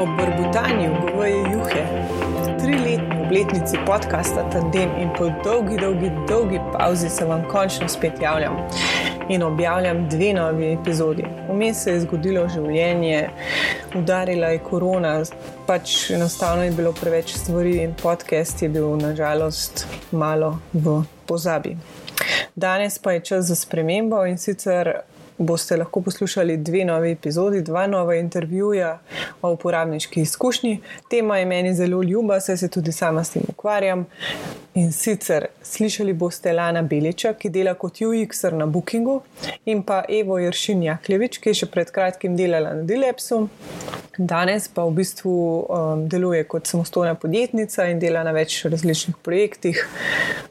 ob brbutanju govoje juhe, triletni obletnici podcasta Tandem in po dolgi, dolgi, dolgi pauzi se vam končno spet javljam in objavljam dve novi epizodi. Vmes se je zgodilo življenje, udarila je korona, pač enostavno je bilo preveč stvari in podcast je bil nažalost malo v pozabi. Danes pa je čas za spremembo in sicer boste lahko poslušali dve nove epizodi, dva nova intervjuja o uporabniški izkušnji. Tema je meni zelo ljuba, saj se tudi sama s tem ukvarjam. In sicer slišali boste Lana Beliča, ki dela kot UX-er na Bookingu, in pa Evo Jršin Jakljevič, ki je še pred kratkim delala na Dilepsu. Danes pa v bistvu um, deluje kot samostojna podjetnica in dela na več različnih projektih,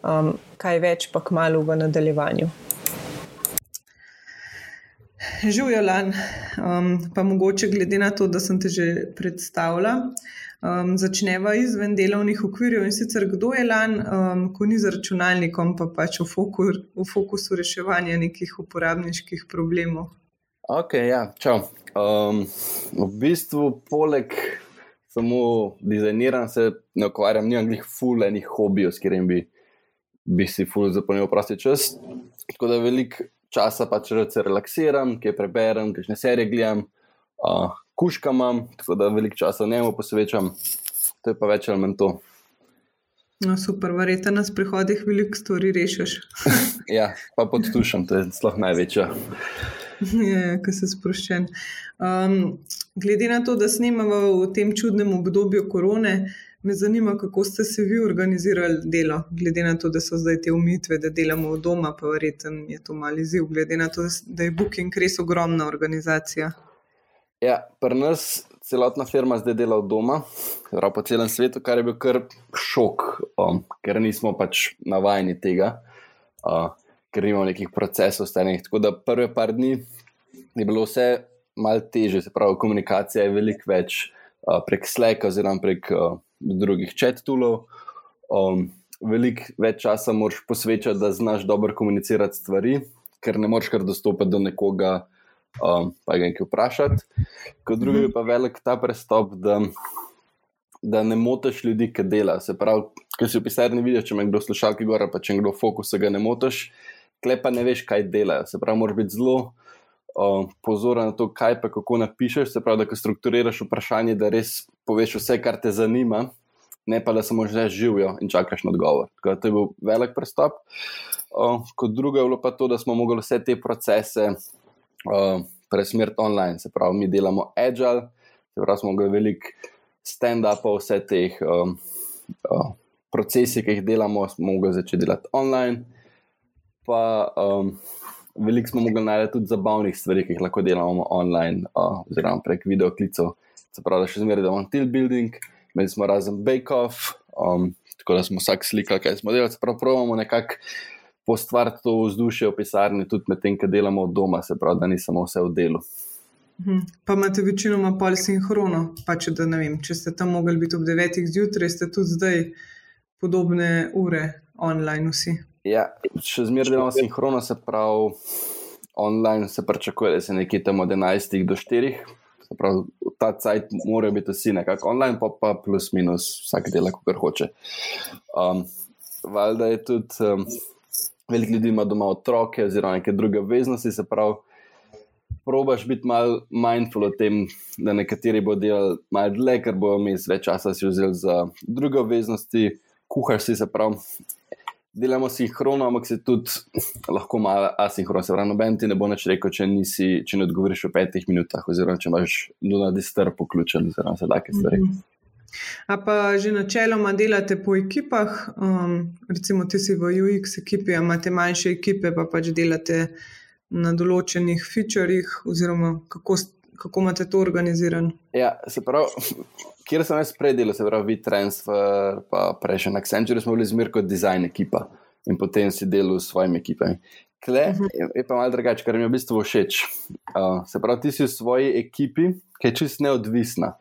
um, kaj več pa k malu v nadaljevanju. Živijo lan, um, pa mogoče glede na to, da sem te že predstavila. Um, začneva izven delovnih okvirjev in sicer kdo je lan, um, ko ni za računalnikom, pa pač v, fokus, v fokusu reševanja nekih uporabniških problemov. Ok, ja, čau. Um, v bistvu, poleg samo dizajniranja, se ne ukvarjam, nimam nekih fulejnih hobijev, s katerimi bi, bi si fulej zapolnil prosti čas. Tako da veliko časa pač se relaksiram, kaj preberem, kaj ne serije gledam, uh, kuška imam, tako da veliko časa njemu posvečam, to je pa več ali manj to. No, super, verjetno na sprehodih veliko stvari rešiš. ja, pa podtušam, to je sploh največja. Ja, ja ki si sproščen. Um, glede na to, da snimamo v tem čudnem obdobju korone, uh, Me zanima, kako ste se vi organizirali delo, glede na to, da so zdaj te umitve, da delamo od doma, pa verjetno je to mali ziv, glede na to, da je Booking res ogromna organizacija. Ja, pri nas celotna firma zdaj dela od doma, prav po celem svetu, kar je bil kar šok, um, ker nismo pač navajeni tega, uh, ker nimamo nekih procesov stanih. Tako da prve par dni je bilo vse malce teže, se pravi, komunikacija je veliko več uh, prek Slack oziroma prek. Uh, drugih četulov. Um, veliko več časa moraš posvečati, da znaš dobro komunicirati stvari, ker ne moreš kar dostopati do nekoga, um, pa ga nekaj vprašati. Kot drugi je pa velik ta prestop, da, da ne motiš ljudi, ki dela. Se pravi, ki si v pisarni vidiš, če me kdo slušalki gora, pa če kdo fokus, ga ne motiš, klepa ne veš, kaj delajo. Se pravi, moraš biti zelo. Uh, pozoren na to, kaj pa kako napišeš, se pravi, da strukturiraš vprašanje, da res poveš vse, kar te zanima, ne pa da samo že živijo in čakaš na odgovor. Tako, to je bil velik prestop. Uh, kot drugo je bilo pa to, da smo mogli vse te procese uh, presmeriti online, se pravi, mi delamo agile, se pravi, smo mogli veliko stand-upov, vse teh um, uh, procesov, ki jih delamo, smo mogli začeti delati online. Pa, um, Veliko smo mogli najti tudi zabavnih stvari, ki jih lahko delamo online, uh, oziroma prek videoklicov. Se pravi, da še zmeraj imamo team building, imeli smo razen bake-off, um, tako da smo vsak slikali, kaj smo delali. Prav pravimo nekako postvariti to vzdušje v pisarni, tudi medtem, ko delamo od doma, se pravi, da ni samo vse v delu. Mhm. Pa imate večinoma pol sinhrono, pa če, da, vem, če ste tam mogli biti ob 9. zjutraj, ste tudi zdaj podobne ure online vsi. Ja, še zmeraj delamo sinhrono, se pravi, online se pričakuje, da se nekje tam od 11 do 4. Pravi, ta cajt mora biti vsi nekako online, pa, pa plus minus vsak dela, kar hoče. Um, valjda je tudi um, veliko ljudi ima doma otroke oziroma neke druge obveznosti, se pravi. Probaš biti malo mindful o tem, da nekateri bodo delali malo dlje, ker bodo imeli več časa si vzeli za druge obveznosti, kuhaš si se pravi delamo sinhrono, ampak se tudi lahko malo asinhrono. Se pravi, noben ti ne bo več rekel, če, nisi, če ne odgovoriš v petih minutah, oziroma če imaš na disturb poključen, oziroma za take stvari. Mhm. A pa že načeloma delate po ekipah, um, recimo ti si v UX ekipi, imate manjše ekipe, pa pač delate na določenih featurjih, oziroma kako, kako imate to organizirano? Ja, se pravi, kjer sem jaz predelal, se pravi, transfer, pa prejšel na Accenture, smo bili zmer kot design ekipa in potem si delal s svojimi ekipami. Kle uh -huh. je, je pa malo drugače, kar mi je v bistvu všeč. Uh, se pravi, ti si v svoji ekipi, ki je čist neodvisna.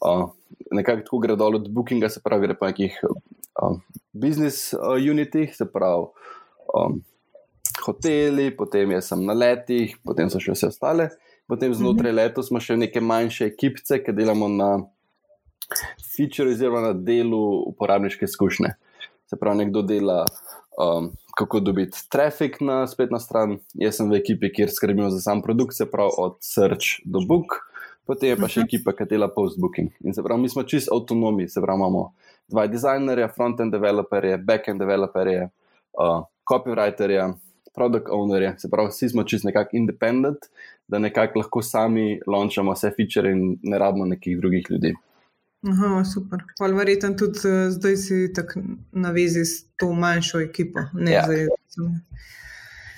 Uh, nekako tako gre dol od Bookinga, se pravi, gre pa nekih uh, business uh, unitih, se pravi, um, hoteli, potem jaz sem na letih, potem so še vse ostale. Potem znotraj leta smo še neke manjše ekipce, ki delamo na feature oziroma na delu uporabniške izkušnje. Se pravi, nekdo dela, um, kako dobiti trafik na spletno stran. Jaz sem v ekipi, kjer skrbimo za sam produkt, se pravi od search do book, potem je pa še ekipa, ki dela post-booking. In se pravi, mi smo čist avtonomi, se pravi, imamo dva dizajnerja, front-end developerje, back-end developerje, uh, copywriterje, product ownerje, se pravi, vsi smo čist nekako independent, da nekako lahko sami launchamo vse feature in ne rabimo nekih drugih ljudi. Aha, super. Pa verjetno tudi uh, zdaj si tako na vezi s to manjšo ekipo. Ja.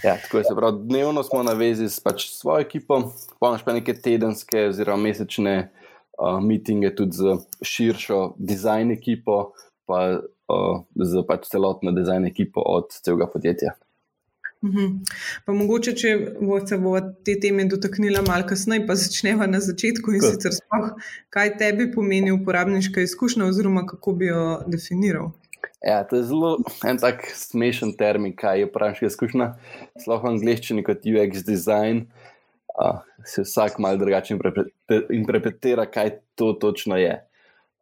Ja, tako je, pravi, dnevno smo na vezi s pač svojo ekipo, pa imaš pa neke tedenske oziroma mesečne uh, mitinge tudi z širšo dizajn ekipo, pa uh, z pač celotno dizajn ekipo od celega podjetja. Mhm. Pa mogoče, če bo se bo te teme dotaknila malo kasneje, pa začneva na začetku in sicer spoh, kaj tebi pomeni uporabniška izkušnja oziroma kako bi jo definiral. Ja, to je zelo en tak smešen termin, kaj je uporabniška izkušnja. Sploh v angleščini kot UX design uh, se vsak mal drugače interpretira, kaj to točno je.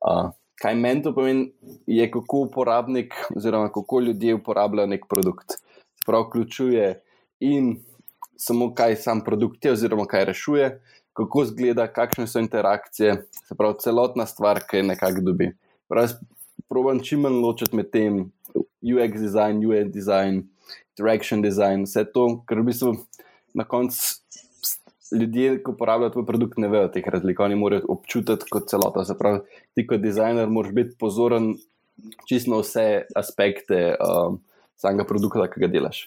Uh, kaj meni to pomeni, je kako uporabnik oziroma kako ljudje uporabljajo nek produkt prav vključuje in samo kaj sam produkt je, oziroma kaj rešuje, kako izgleda, kakšne so interakcije, se pravi, celotna stvar, ki je nekako dobi. Pravim, čim manj ločiti med tem UX design, UI design, direction design, vse to, ker v bistvu na koncu. Ljudje, ki uporabljajo tvoj produkt, ne vejo teh razlik, oni morajo občutiti kot celota. Se pravi, ti kot dizajner moraš biti pozoren čisto na vse aspekte um, samega produkta, ki ga delaš.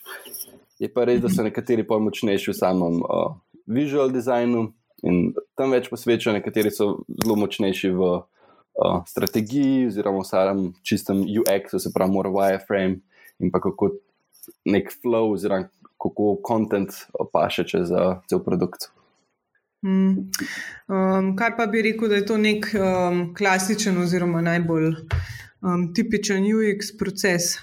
Je pa res, da so nekateri pojmo močnejši v samem uh, visual designu in tam več posvečajo, nekateri so zelo močnejši v uh, strategiji, oziroma v samem čistem UX, se pravi, mora wireframe in pa kako nek flow, oziroma kako content opaše čez uh, cel produkt. Hmm. Um, kaj pa bi rekel, da je to nek um, klasičen oziroma najbolj um, tipičen UX proces?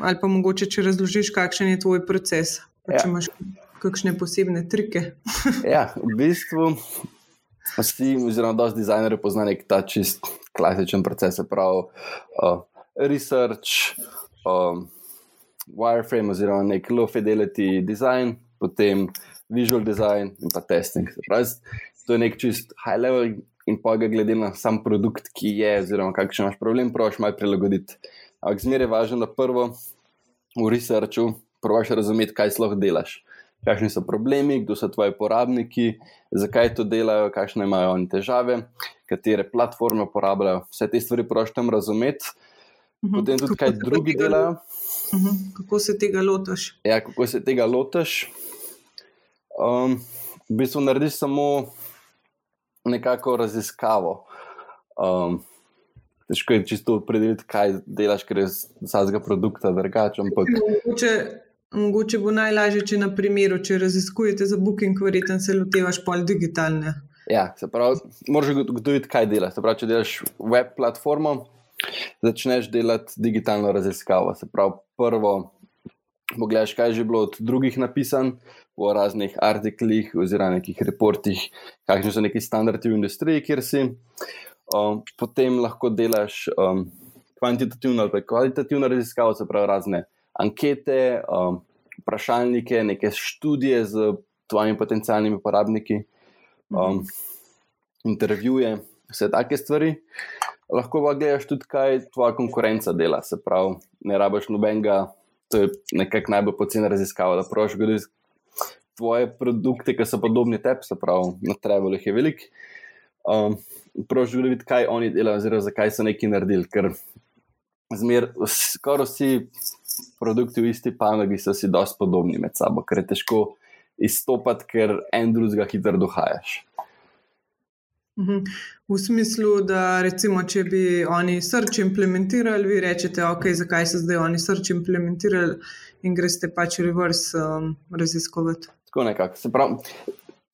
Ali pa mogoče, če razložiš, kakšen je tvoj proces, ja. če imaš kakšne posebne trike. ja, v bistvu vsi, oziroma dosti dizajnerjev poznajo nek ta čist klasičen proces, pravi uh, research, um, wireframe, oziroma nek low fidelity design, potem visual design in pa testing. Pravi, to je nek čist high level. In pa ga glede na sam produkt, ki je, oziroma kakšen imaš problem, praviš malo prilagoditi. Ampak zmeraj je važno, da prvo v researchu probiš razumeti, kaj sploh delaš. Kakšni so problemi, kdo so tvoji uporabniki, zakaj to delajo, kakšne imajo oni težave, katere platforme uporabljajo. Vse te stvari probiš tam razumeti, mhm. potem tudi, kaj drugi delajo. Mhm. Kako se tega lotiš? Ja, kako se tega lotiš. Um, v bistvu narediš samo nekako raziskavo. Um, težko je čisto opredeliti, kaj delaš, ker je vsakega produkta drugačen. Ampak... Mogoče, mogoče bo najlažje, če na primeru, če raziskujete za booking, verjetno se lotevaš pol digitalne. Ja, se pravi, moraš ugotoviti, kaj delaš. Se pravi, če delaš web platformo, začneš delati digitalno raziskavo. Se pravi, prvo pogledaš, kaj je že bilo od drugih napisan. Po raznih artiklih, oziroma nekih reportih, kakšni so neki standardi v industriji, kjer si. Um, potem lahko delaš um, kvantitativno ali kvalitativno raziskavo, se pravi razne ankete, um, vprašalnike, neke študije z tvojimi potencijalnimi uporabniki, um, intervjuje, vse take stvari. Lahko pa gledaš tudi, kaj tvoja konkurenca dela. Se pravi, ne rabiš nobenega, to je nekako najbolj poceni raziskava, da proš gledati tvoje produkte, ki so podobni tebi, se pravi, na trevolih je velik. Um, prožil videti, kaj oni delajo, oziroma zakaj so nekaj naredili. Ker zmer, skoraj vsi produkti v isti panogi so si dosti podobni med sabo, ker je težko izstopati, ker en drugega hitro dohajaš. Mhm. V smislu, da recimo, če bi oni srč implementirali, vi rečete, ok, zakaj so zdaj oni srč implementirali in greste pač reverse um, raziskovati. Tako nekako. Se pravi,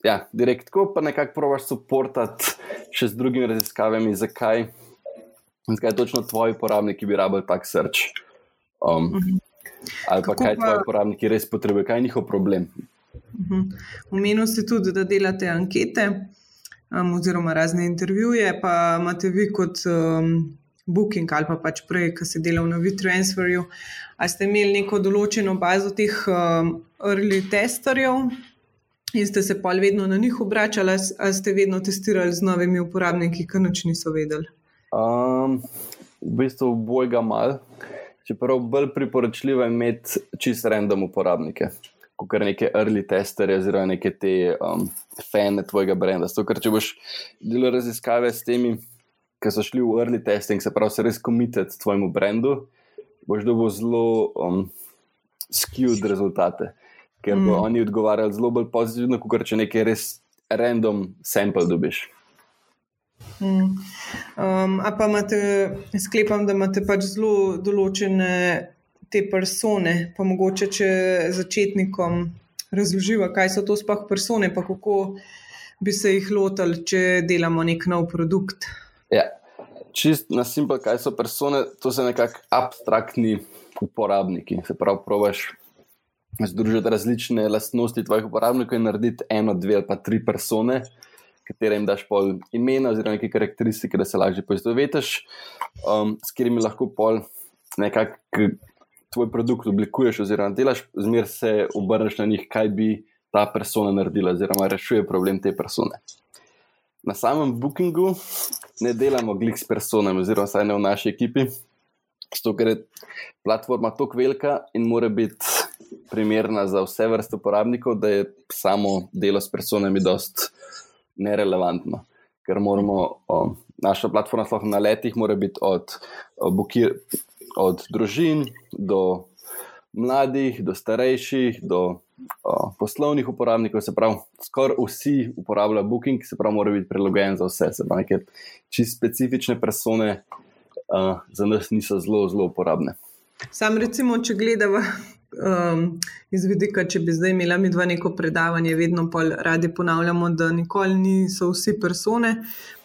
ja, direkt tako, pa nekako probiš suportati še z drugimi raziskavami, zakaj, zakaj točno tvoji uporabniki bi rabili tak srč. Um, ali pa Kako kaj pa... tvoji uporabniki res potrebujejo, kaj je njihov problem. Umenil ste tudi, da delate ankete um, oziroma razne intervjuje, pa imate vi kot um, Booking ali pa pač prej, ki ste delali na WeTransferju. Ali ste imeli neko določeno bazo teh um, early testerjev in ste se pa vedno na njih obračali, ali ste vedno testirali z novimi uporabniki, ki noč niso vedeli? Um, v bistvu bojga mal. Čeprav bolj priporočljivo je imeti čist random uporabnike, kot neke early testerje, oziroma neke te um, fane tvojega brenda. Zato, ker če boš delal raziskave s temi, ki so šli v early testing, se pravi, se res komitet tvojemu brendu, boš dobil zelo um, skewed rezultate, ker bo mm. oni odgovarjali zelo bolj pozitivno, kot če nekaj res random sample dobiš. Mm. Um, a pa imate, sklepam, da imate pač zelo določene te persone, pa mogoče če začetnikom razloživa, kaj so to sploh persone, pa kako bi se jih lotili, če delamo nek nov produkt. Ja, čist na simpel, kaj so persone, to so nekako abstraktni uporabniki. Se pravi, probaš združiti različne lastnosti tvojih uporabnikov in narediti eno, dve ali pa tri persone katere jim daš pol imena oziroma neke karakteristike, da se lažje poistovetiš, um, s katerimi lahko pol nekako tvoj produkt oblikuješ oziroma delaš, zmer se obrneš na njih, kaj bi ta persona naredila oziroma rešuje problem te persone. Na samem bookingu ne delamo glik s personami, oziroma vsaj ne v naši ekipi, zato ker je platforma tako velika in mora biti primerna za vse vrste uporabnikov, da je samo delo s personami dosti nerelevantno, ker moramo, o, naša platforma sploh na letih mora biti od, bukir, od družin do mladih, do starejših, do o, poslovnih uporabnikov, se pravi, skoraj vsi uporabljajo Booking, se pravi, mora biti prilagojen za vse, se pravi, neke čisto specifične persone o, za nas niso zelo, zelo uporabne. Sam recimo, če gledamo um, iz vidika, če bi zdaj imela mi dva neko predavanje, vedno radi ponavljamo, da nikoli niso vsi persone.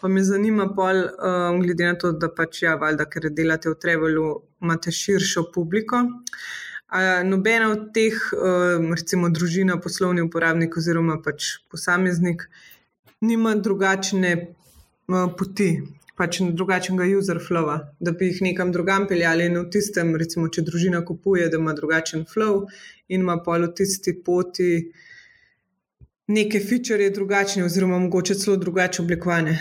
Pa me zanima, pol, um, glede na to, da pač ja, valjda, ker delate v Trevelu, imate širšo publiko. A nobena od teh, um, recimo družina, poslovni uporabnik oziroma pač posameznik, nima drugačne poti, pač drugačnega user flowa, da bi jih nekam drugam peljali. In v tistem, recimo, če družina kupuje, da ima drugačen flow in ima pa v tisti poti neke feature drugačne, oziroma mogoče celo drugače oblikovane.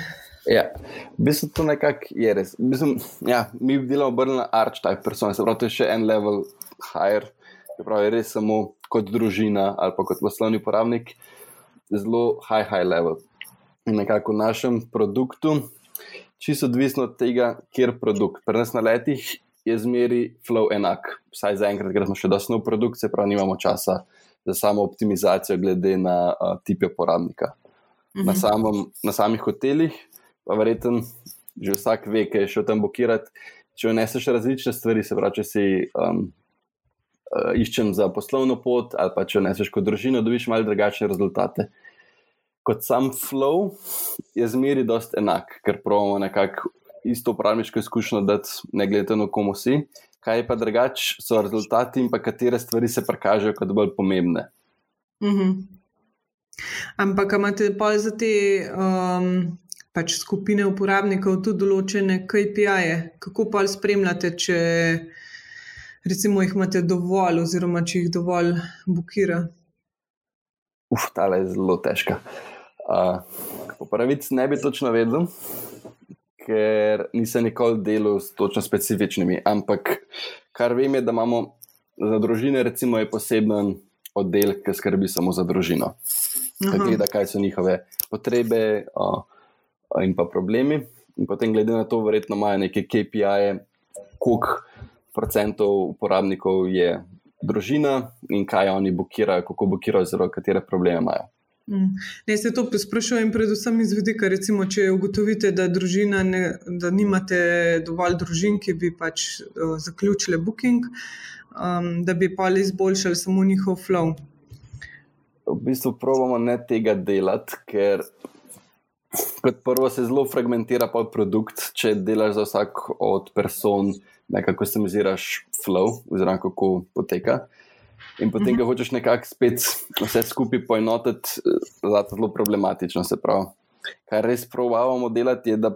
Ja, v bistvu to nekako je res. Mislim, ja, mi delamo obrnjeno na archetype persone, se pravi, to je še en level higher, se pravi, res samo kot družina ali pa kot poslovni uporabnik, zelo high, high level. In nekako v našem produktu čisto odvisno od tega, kjer produkt. Pri nas na letih je zmeri flow enak. Vsaj za enkrat, ker smo še dosti nov produkt, se pravi, nimamo časa za samo optimizacijo, glede na uh, tipe uporabnika. Mhm. Na, samom, na samih hotelih, pa verjetno že vsak ve, ki je šel tam blokirati. Če vneseš različne stvari, se pravi, če si um, uh, iščem za poslovno pot, ali pa če vneseš kot družino, dobiš malo drugačne rezultate kot sam flow, je zmeri dost enak, ker pravimo nekako isto upravniško izkušnjo, da ne glede na komu si. Kaj pa drugače so rezultati in pa katere stvari se prikažejo kot bolj pomembne. Mm -hmm. Ampak imate pa za te um, pač skupine uporabnikov tudi določene KPI-je, kako pa spremljate, če recimo jih imate dovolj, oziroma če jih dovolj bukira. Uf, ta je zelo težka. Po pravici ne bi točno vedel, ker nisem nikoli delal s točno specifičnimi. Ampak kar vem, je, da imamo za družine, recimo, poseben oddelek, ki skrbi samo za družino. Ki gleda, kaj so njihove potrebe o, o, in pa problemi. In potem, glede na to, verjetno imajo neke KPI-je, koliko procentov uporabnikov je družina in kaj oni blokirajo, kako blokirajo, zelo katere probleme imajo. Mm. Ne, se to sprašujem, predvsem iz vidika, recimo, če ugotovite, da, ne, da nimate dovolj družin, ki bi pač uh, zaključile booking, um, da bi pa izboljšali samo njihov flow. V bistvu pravimo ne tega delati, ker kot prvo se zelo fragmentira produkt. Če delaš za vsak od person, nekako se mi ziraš flow, oziroma kako poteka. In potem, ko hočeš nekako spet vse skupaj poenotiti, je to zelo problematično. Se pravi, kar res pravimo delati, je, da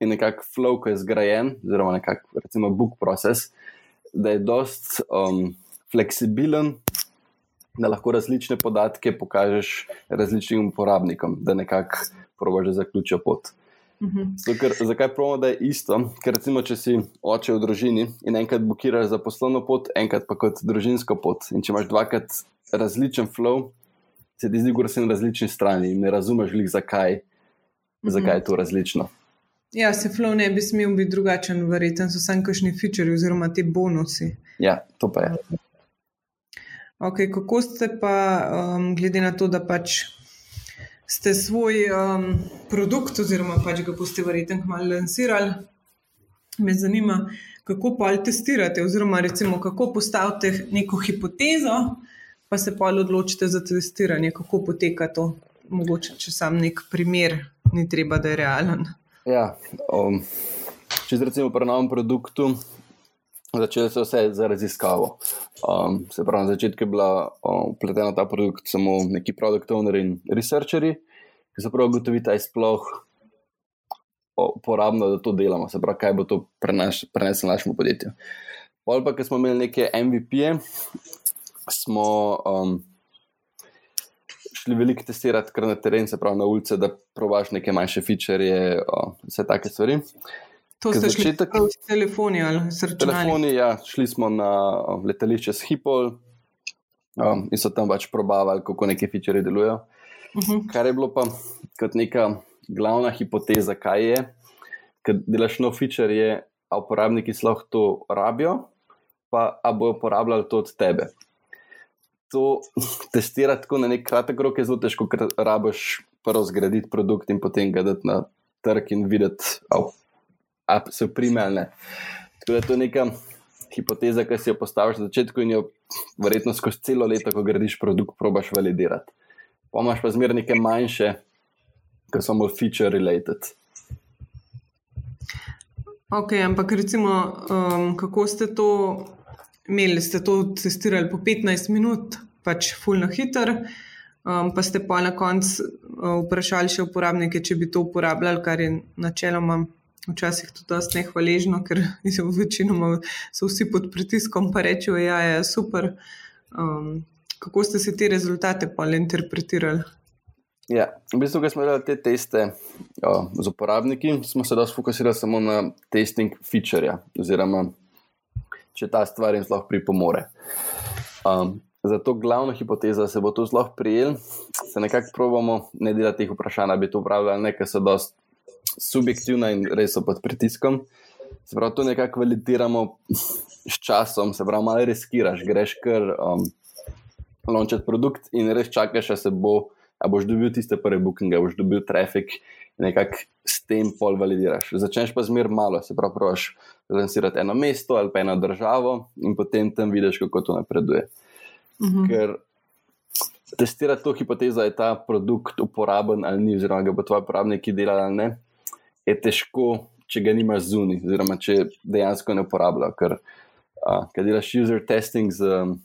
je nekako flow, ki je zgrajen, oziroma nekako, recimo, book process, da je dost um, fleksibilen, da lahko različne podatke pokažeš različnim uporabnikom, da nekako probaš, da zaključijo pot. Zato, ker, zakaj pravimo, da je isto? Ker recimo, če si oče v družini in enkrat blokiraš za poslovno pot, enkrat pa kot družinsko pot. In če imaš dvakrat različen flow, se ti zdi, da si na različni strani in ne razumeš, glih, zakaj, zakaj je to različno. Ja, se flow ne bi smel biti drugačen, verjetno so samo kakšni featuri oziroma ti bonusi. Ja, to pa je. Okay, kako ste pa, um, glede na to, da pač ste svoj um, produkt, oziroma pač ga boste verjetno malo lansirali, me zanima, kako pa testirate, oziroma recimo, kako postavite neko hipotezo, pa se pa odločite za testiranje, kako poteka to. Mogoče, če sam nek primer, ni treba, da je realen. Ja, um, če recimo pri novem produktu, začeli so vse za raziskavo. Um, se pravi, na začetku je bila upletena um, ta produkt samo neki produkt owneri in researcheri, ki so prav ugotovili, da je sploh uporabno, da to delamo, se pravi, kaj bo to preneslo našemu podjetju. Pol pa, ker smo imeli neke MVP-je, smo um, šli veliko testirati kar na teren, se pravi na ulice, da probaš neke manjše feature, vse take stvari. To ste šli tako s telefoni ali s računalnikom? Telefoni, ja, šli smo na letališče Schiphol um, in so tam pač probavali, kako neke feature delujejo. Uh mhm. -huh. Kar je bilo pa kot neka glavna hipoteza, kaj je, ker delaš nov feature, je, a uporabniki lahko to rabijo, pa a bojo uporabljali to od tebe. To testirati tako na nek kratek rok je zelo težko, ker rabiš prvo zgraditi produkt in potem ga dati na trg in videti, se prime ali ne. Tako da to je neka hipoteza, ki si jo postaviš na začetku in jo verjetno skozi celo leto, ko gradiš produkt, probaš validirati. Pomaž pa zmeraj neke manjše, ki so bolj feature related. Ok, ampak recimo, um, kako ste to imeli? Ste to testirali po 15 minut, pač fulno hiter, um, pa ste pa na koncu uh, vprašali še uporabnike, če bi to uporabljali, kar je načeloma včasih tudi dosti nehvaležno, ker so večinoma so vsi pod pritiskom, pa rečejo, da ja, je super. Um, kako ste si te rezultate pa le interpretirali? Ja, v bistvu, ko smo delali te teste o, z uporabniki, smo se dosti fokusirali samo na testing feature, oziroma če ta stvar jim lahko pripomore. Um, zato glavna hipoteza, da se bo to zelo prijel, se nekako probamo ne delati teh vprašanj, da bi to upravljali, nekaj so dosti subjektivna in res so pod pritiskom. Se pravi, to nekako validiramo s časom, se pravi, malo riskiraš, greš kar um, launchati produkt in res čakaš, da se bo, a boš dobil tiste prve bookinge, boš dobil trafik in nekako s tem pol validiraš. Začneš pa zmer malo, se pravi, proš lansirati eno mesto ali pa eno državo in potem tam vidiš, kako to napreduje. Mhm. Ker testirati to hipotezo, da je ta produkt uporaben ali ni, oziroma ga bo tvoj uporabnik delal ali ne je težko, če ga nimaš zunaj, oziroma če dejansko ne uporabljaš. Ker, uh, ker delaš user testing z um,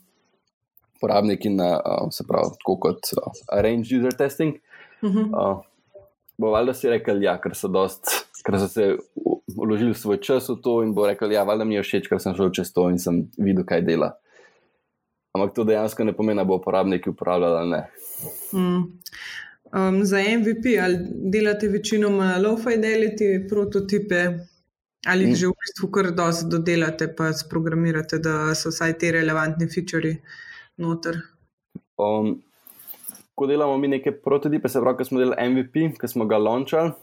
uporabniki, na, uh, se pravi, tako kot uh, arrange user testing. Uh -huh. uh, bo valjda si rekel, ja, ker so, dost, ker so se vložili svoj čas v to in bo rekel, ja, valjda mi je všeč, ker sem šel čez to in sem videl, kaj dela. Ampak to dejansko ne pomeni, da bo uporabniki uporabljali ali ne. Mm. Um, za MVP ali delate večinoma low fidelity prototipe, ali mm. že v bistvu kar dosti dodelate, pa sprogramirate, da so vsaj te relevantni featuri noter. Um, ko delamo mi neke prototipe, se pravi, ko smo delali MVP, ki smo ga launchali,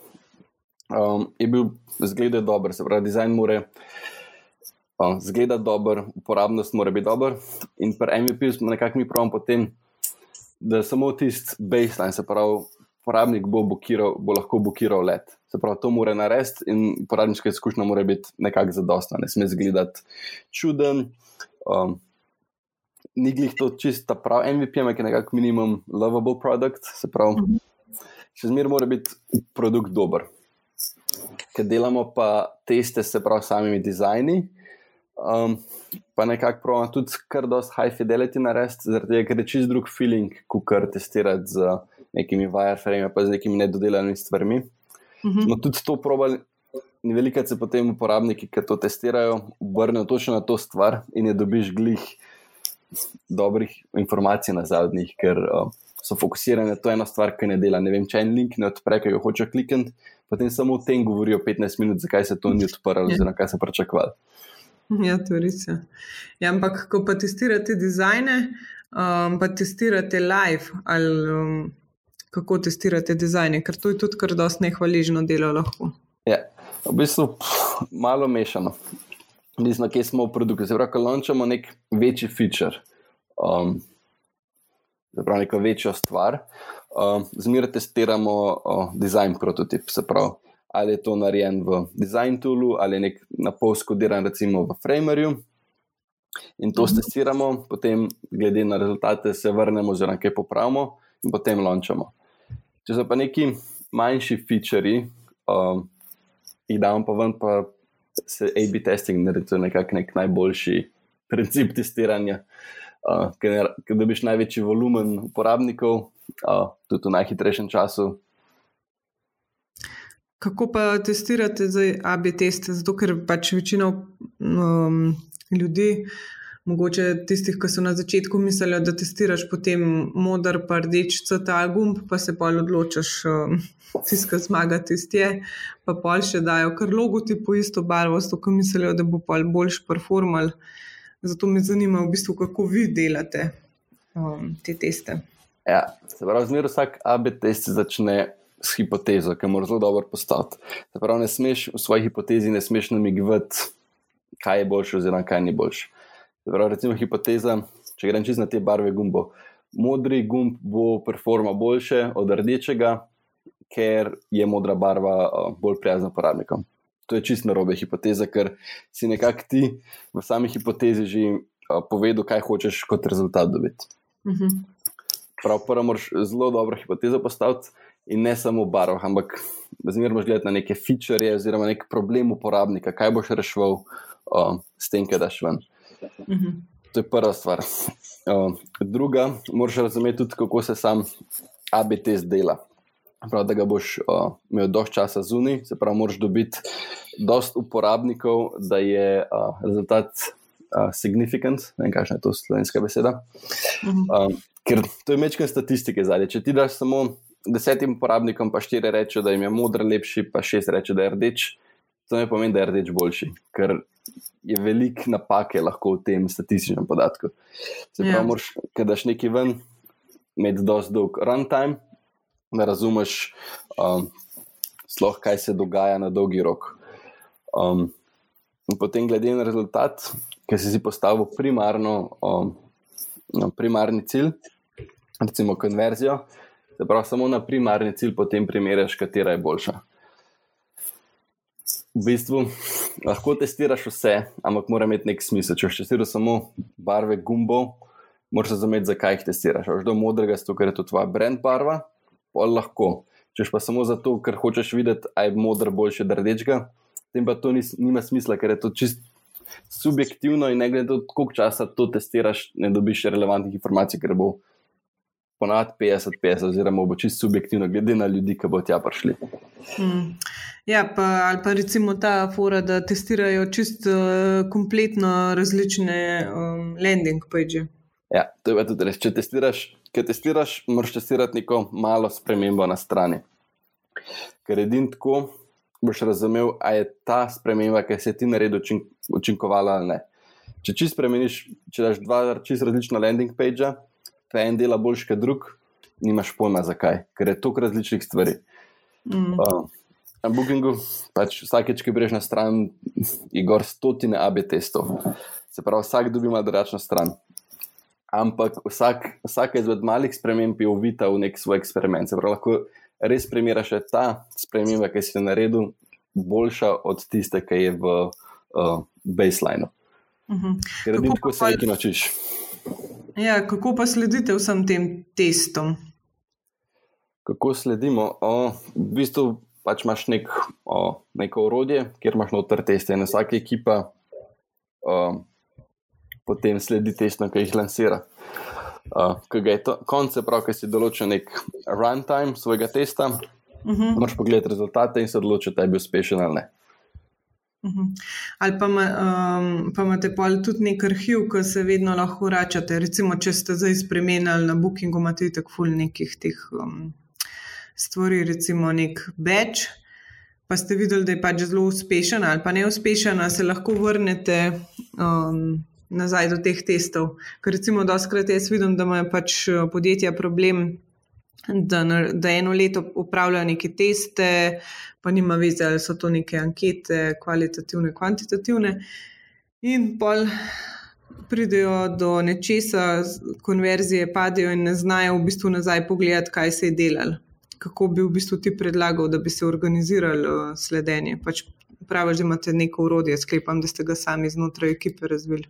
um, je bil zgled dober, se pravi, dizajn more. Um, zgleda dober, uporabnost mora biti dober. In pri MVP smo nekako mi pravimo potem da samo tisti baseline, se pravi, uporabnik bo, bukiral, bo lahko blokiral let. Se pravi, to mora narediti in uporabniška izkušnja mora biti nekako zadostna, ne sme izgledati čuden. Um, ni glih to čisto prav MVP, ampak je nekako minimum lovable product, se pravi, -hmm. še zmeraj mora biti produkt dober. Ker delamo pa teste, se pravi, samimi dizajni. Um, pa nekako pravim tudi kar dosti high fidelity narediti, zaradi tega, ker je čist drug feeling, kot kar testirati z nekimi wireframe, pa z nekimi nedodelanimi stvarmi. Uh -huh. No, tudi to probali. In veliko se potem uporabniki, ki to testirajo, obrnejo točno na to stvar in je dobiš glih dobrih informacij na zadnjih, ker uh, so fokusirani na to eno stvar, ki ne dela. Ne vem, če en link ne odpre, ki jo hoče klikniti, potem samo o tem govorijo 15 minut, zakaj se to ni odprlo, oziroma kaj se pričakovali. Ja, to je res. Ja. Ja, ampak, ko pa testirate dizajne, um, pa testirate live, ali um, kako testirate dizajne, ker to je tudi kar dosti nehvaližno delo lahko. Ja, v bistvu pff, malo mešano. Nismo, kje smo v produktu. Zdaj, ko launčamo nek večji feature, um, zapravo neko večjo stvar, um, zmeraj testiramo uh, design prototip. Se pravi, ali je to narejen v design toolu ali nek na pol skodiran, recimo v Framerju. In to mhm. testiramo, potem, glede na rezultate, se vrnemo, oziroma kaj popravimo, in potem launčamo. Če so pa neki manjši featuri, um, jih damo pa ven, pa se AB testing naredi nekako nek najboljši princip testiranja, uh, ker dobiš največji volumen uporabnikov, uh, tudi v najhitrejšem času, Kako pa testirate za AB teste? Zato, ker pač večina um, ljudi, mogoče tistih, ki so na začetku mislili, da testiraš potem modar, pa rdeč, ta gumb, pa se pa odločiš, um, tiska zmaga tiste, pa pol še dajo kar logotip po isto barvo, zato ker mislijo, da bo pol boljš performal. Zato me zanima, v bistvu, kako vi delate um, te teste. Ja, se pravi, zmeraj vsak AB test začne s hipotezo, ki mora zelo dobro postati. Pravi, ne smeš v svoji hipotezi ne smeš namigovati, kaj je boljše, oziroma kaj ni boljše. Pravi, recimo hipoteza, če grem čez na te barve gumbo. Modri gumb bo performa boljše od rdečega, ker je modra barva bolj prijazna uporabnikom. To je čisto narobe hipoteza, ker si nekako ti v sami hipotezi že povedal, kaj hočeš kot rezultat dobiti. Uh mhm. -huh. Prav, prvo moraš zelo dobro hipotezo postaviti, in ne samo v barvah, ampak zmerno gledati na neke feature, oziroma nek problem uporabnika, kaj boš rešil uh, s tem, kaj daš ven. Uh -huh. To je prva stvar. Uh, druga, moraš razumeti tudi, kako se sam ABT zdela. Prav, da ga boš uh, imel dovolj časa zunaj, se pravi, moraš dobiti dovolj uporabnikov, da je uh, rezultat uh, significant, ne vem, kakšna je to slovenska beseda. Uh -huh. uh, ker to je mečkaj statistike zadnje. Če ti daš samo desetim uporabnikom, pa štiri reče, da jim je modr lepši, pa šest reče, da je rdeč. To ne pomeni, da je rdeč boljši, ker je veliko napake lahko v tem statističnem podatku. Se pravi, ja. ker daš neki ven, med dosti dolg runtime, da razumeš, um, sloh, kaj se dogaja na dolgi rok. Um, in potem, glede na rezultat, ki si si postavil primarno, um, no, primarni cilj, recimo konverzijo, Se pravi, samo na primarni cilj potem primeriš, katera je boljša. V bistvu lahko testiraš vse, ampak mora imeti nek smisel. Če testiraš samo barve gumbov, moraš razumeti, zakaj jih testiraš. Če do modrega, zato ker je to tvoja brand barva, pa lahko. Če pa samo zato, ker hočeš videti, aj je modr boljši od rdečega, tem pa to ni, nima smisla, ker je to čist subjektivno in ne glede na to, koliko časa to testiraš, ne dobiš relevantnih informacij, ker bo ponad 50-50, oziroma bo čisto subjektivno, glede na ljudi, ki bo tja prišli. Hmm. Ja, pa, ali pa recimo ta fora, da testirajo čisto uh, kompletno različne um, landing page. Ja, to je tudi res. Če testiraš, če testiraš, moraš testirati neko malo spremembo na strani. Ker edin tako boš razumel, ali je ta sprememba, ki se ti naredi, učink, učinkovala ali ne. Če čisto spremeniš, če daš dva čisto različna landing page pa en dela boljši kot drug, nimaš pojma zakaj, ker je toliko različnih stvari. Mm. Uh, na Bookingu, pač vsakeč, ki greš na stran, je gor stotine AB testov. Se pravi, vsak dobi malo drugačno stran. Ampak vsak, vsaka izmed malih sprememb je uvita v nek svoj eksperiment. Se pravi, lahko res primeraš ta sprememba, ki si jo naredil, boljša od tiste, ki je v uh, baselineu. Mm -hmm. Ker edino tako se nekaj naučiš. Ja, kako pa sledite vsem tem testom? Kako sledimo? O, v bistvu pač imaš nek, o, neko orodje, kjer imaš noter teste. In vsaka ekipa uh, potem sledi testom, ki jih lansira. To, konce prav, ki si določil nek runtime svojega testa, uh Mhm. -huh. moraš pogledati rezultate in se odločiti, ali je bil uspešen ali ne. Mhm. Ali pa, um, pa imate pol tudi nek arhiv, ki se vedno lahko vračate. Recimo, če ste zdaj spremenili na Bookingu, imate tako ful nekih teh um, stvari, recimo nek batch, pa ste videli, da je pač zelo uspešen ali pa neuspešen, a se lahko vrnete um, nazaj do teh testov. Ker recimo, doskrat jaz vidim, da imajo pač uh, podjetja problem. Da, na- da eno leto upravljajo neke teste, pa nima veze, ali so to neke ankete, kvalitativne, kvantitativne. In pol pridejo do nečesa, konverzije padejo in ne znajo v bistvu nazaj pogledati, kaj se je delalo. Kako bi v bistvu ti predlagal, da bi se organizirali uh, sledenje? Pač praviš, da imate neko urodje, sklepam, da ste ga sami znotraj ekipe razvili.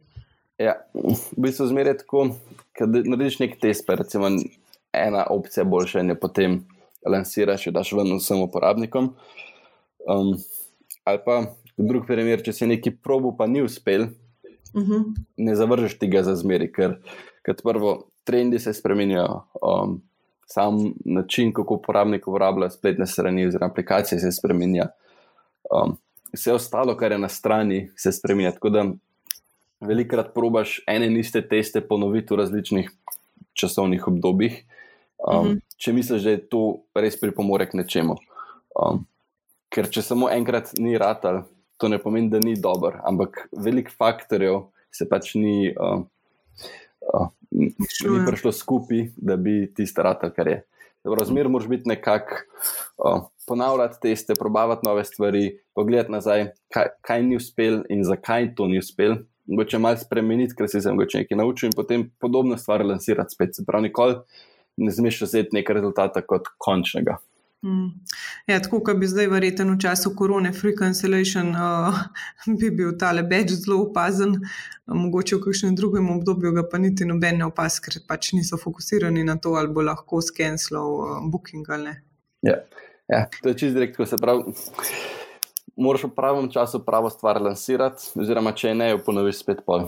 Ja, v bistvu zmeraj tako, da narediš nek test, pa recimo ena opcija boljša in jo potem lansiraš, jo daš ven vsem uporabnikom. Um, ali pa drug primer, če si neki probu, pa ni uspel, Uh -huh. ne zavržeš tega za zmeri, ker kot prvo, trendi se spremenijo, um, sam način, kako uporabnik uporablja spletne strani oziroma aplikacije, se spremenja. Um, vse ostalo, kar je na strani, se spremenja. Tako da velikokrat probaš ene in iste teste ponoviti v različnih časovnih obdobjih, um, Mhm. če misliš, da je to res pripomore k nečemu. Um, ker če samo enkrat ni ratal, to ne pomeni, da ni dober, ampak velik faktorjev se pač ni, uh, uh, ni Vključuje. prišlo skupaj, da bi tisto ratal, kar je. Razmer moraš biti nekako uh, ponavljati teste, probavati nove stvari, pogledati nazaj, kaj, kaj ni uspel in zakaj to ni uspel. Mogoče malo spremeniti, ker si se mogoče nekaj naučil, in potem podobno stvar lansirati spet. Se pravi, nikoli ne smeš vzeti nekega rezultata kot končnega. Mm. Ja, tako kot bi zdaj, verjeten v času korone, free cancellation, uh, bi bil tale beč zelo opazen, mogoče v kakšnem drugem obdobju ga pa niti noben ne opaz, ker pač niso fokusirani na to, ali bo lahko skenslov uh, booking ali ne. Ja, ja to je čist direkt, ko se pravi. Moraš v pravem času pravo stvar lansirati, oziroma če ne, jo ponoviš spet pol.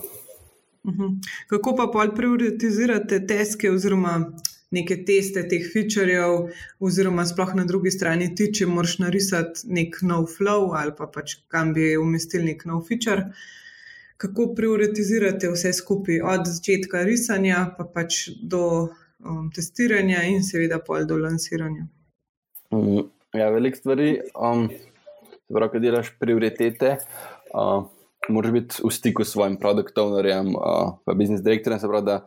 Uh -huh. Kako pa pol prioritizirate teske oziroma neke teste teh featurejev, oziroma sploh na drugi strani ti, če moraš narisati nek nov flow ali pa pač kam bi umestili nek nov feature. Kako prioritizirate vse skupaj, od začetka risanja pa pač do um, testiranja in seveda pol do lansiranja. Mm, ja, veliko stvari. Um, se pravi, ko delaš prioritete, uh, moraš biti v stiku s svojim produkt ownerjem, uh, pa biznis direktorjem. Se pravi, da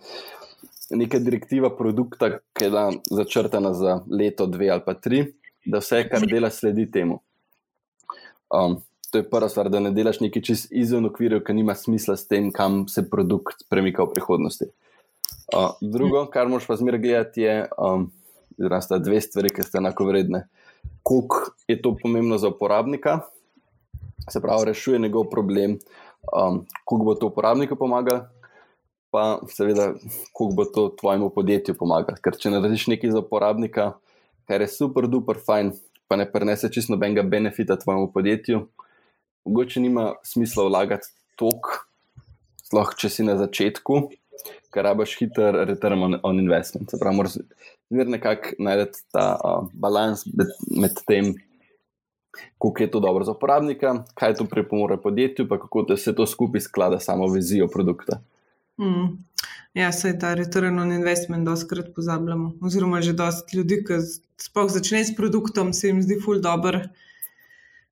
neka direktiva produkta, ki je bila začrtana za leto, dve ali pa tri, da vse, kar dela, sledi temu. Um, to je prva stvar, da ne delaš nekaj čist izven okvirjev, ki nima smisla s tem, kam se produkt premika v prihodnosti. Uh, drugo, kar moraš pa zmeraj gledati, je, um, da sta dve stvari, ki sta enako vredne. Koliko je to pomembno za uporabnika, se pravi, rešuje njegov problem, um, koliko bo to uporabniku pomagalo, pa seveda, koliko bo to tvojemu podjetju pomagalo. Ker če narediš nekaj za uporabnika, kar je super, duper fajn, pa ne prenese čisto nobenega benefita tvojemu podjetju, mogoče nima smisla vlagati tok, sploh če si na začetku, ker rabaš hiter return on, on investment. Se pravi, moraš zmerno nekako najti ta uh, balans med, med tem, koliko je to dobro za uporabnika, kaj to pripomore podjetju, pa kako se to skupaj sklada samo vizijo produkta. Mm. Ja, se ta return on investment doskrat pozabljamo. Oziroma, že dosti ljudi, ki sploh začne s produktom, se jim zdi ful dobr,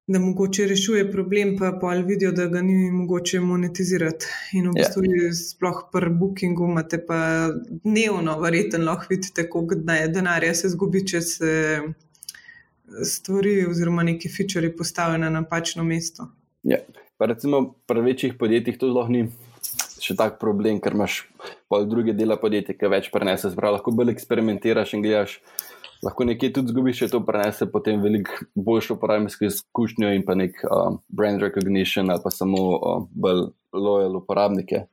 da mogoče rešuje problem, pa pol vidijo, da ga ni mogoče monetizirati. In v Ja. bistvu, yeah. sploh pri bookingu imate pa dnevno, verjetno lahko vidite, koliko dne- denarja se zgubi, če se stvari oziroma neki feature postavijo na napačno mesto. Ja. Pa recimo pri večjih podjetjih to sploh ni še tak problem, ker imaš pol druge dela podjetja, ki več prenese. Sprav, lahko bolj eksperimentiraš in gledaš. Lahko nekje tudi zgubiš, če to prenese potem veliko boljšo uporabniško izkušnjo in pa nek um, brand recognition ali pa samo um, bolj loyal uporabnike.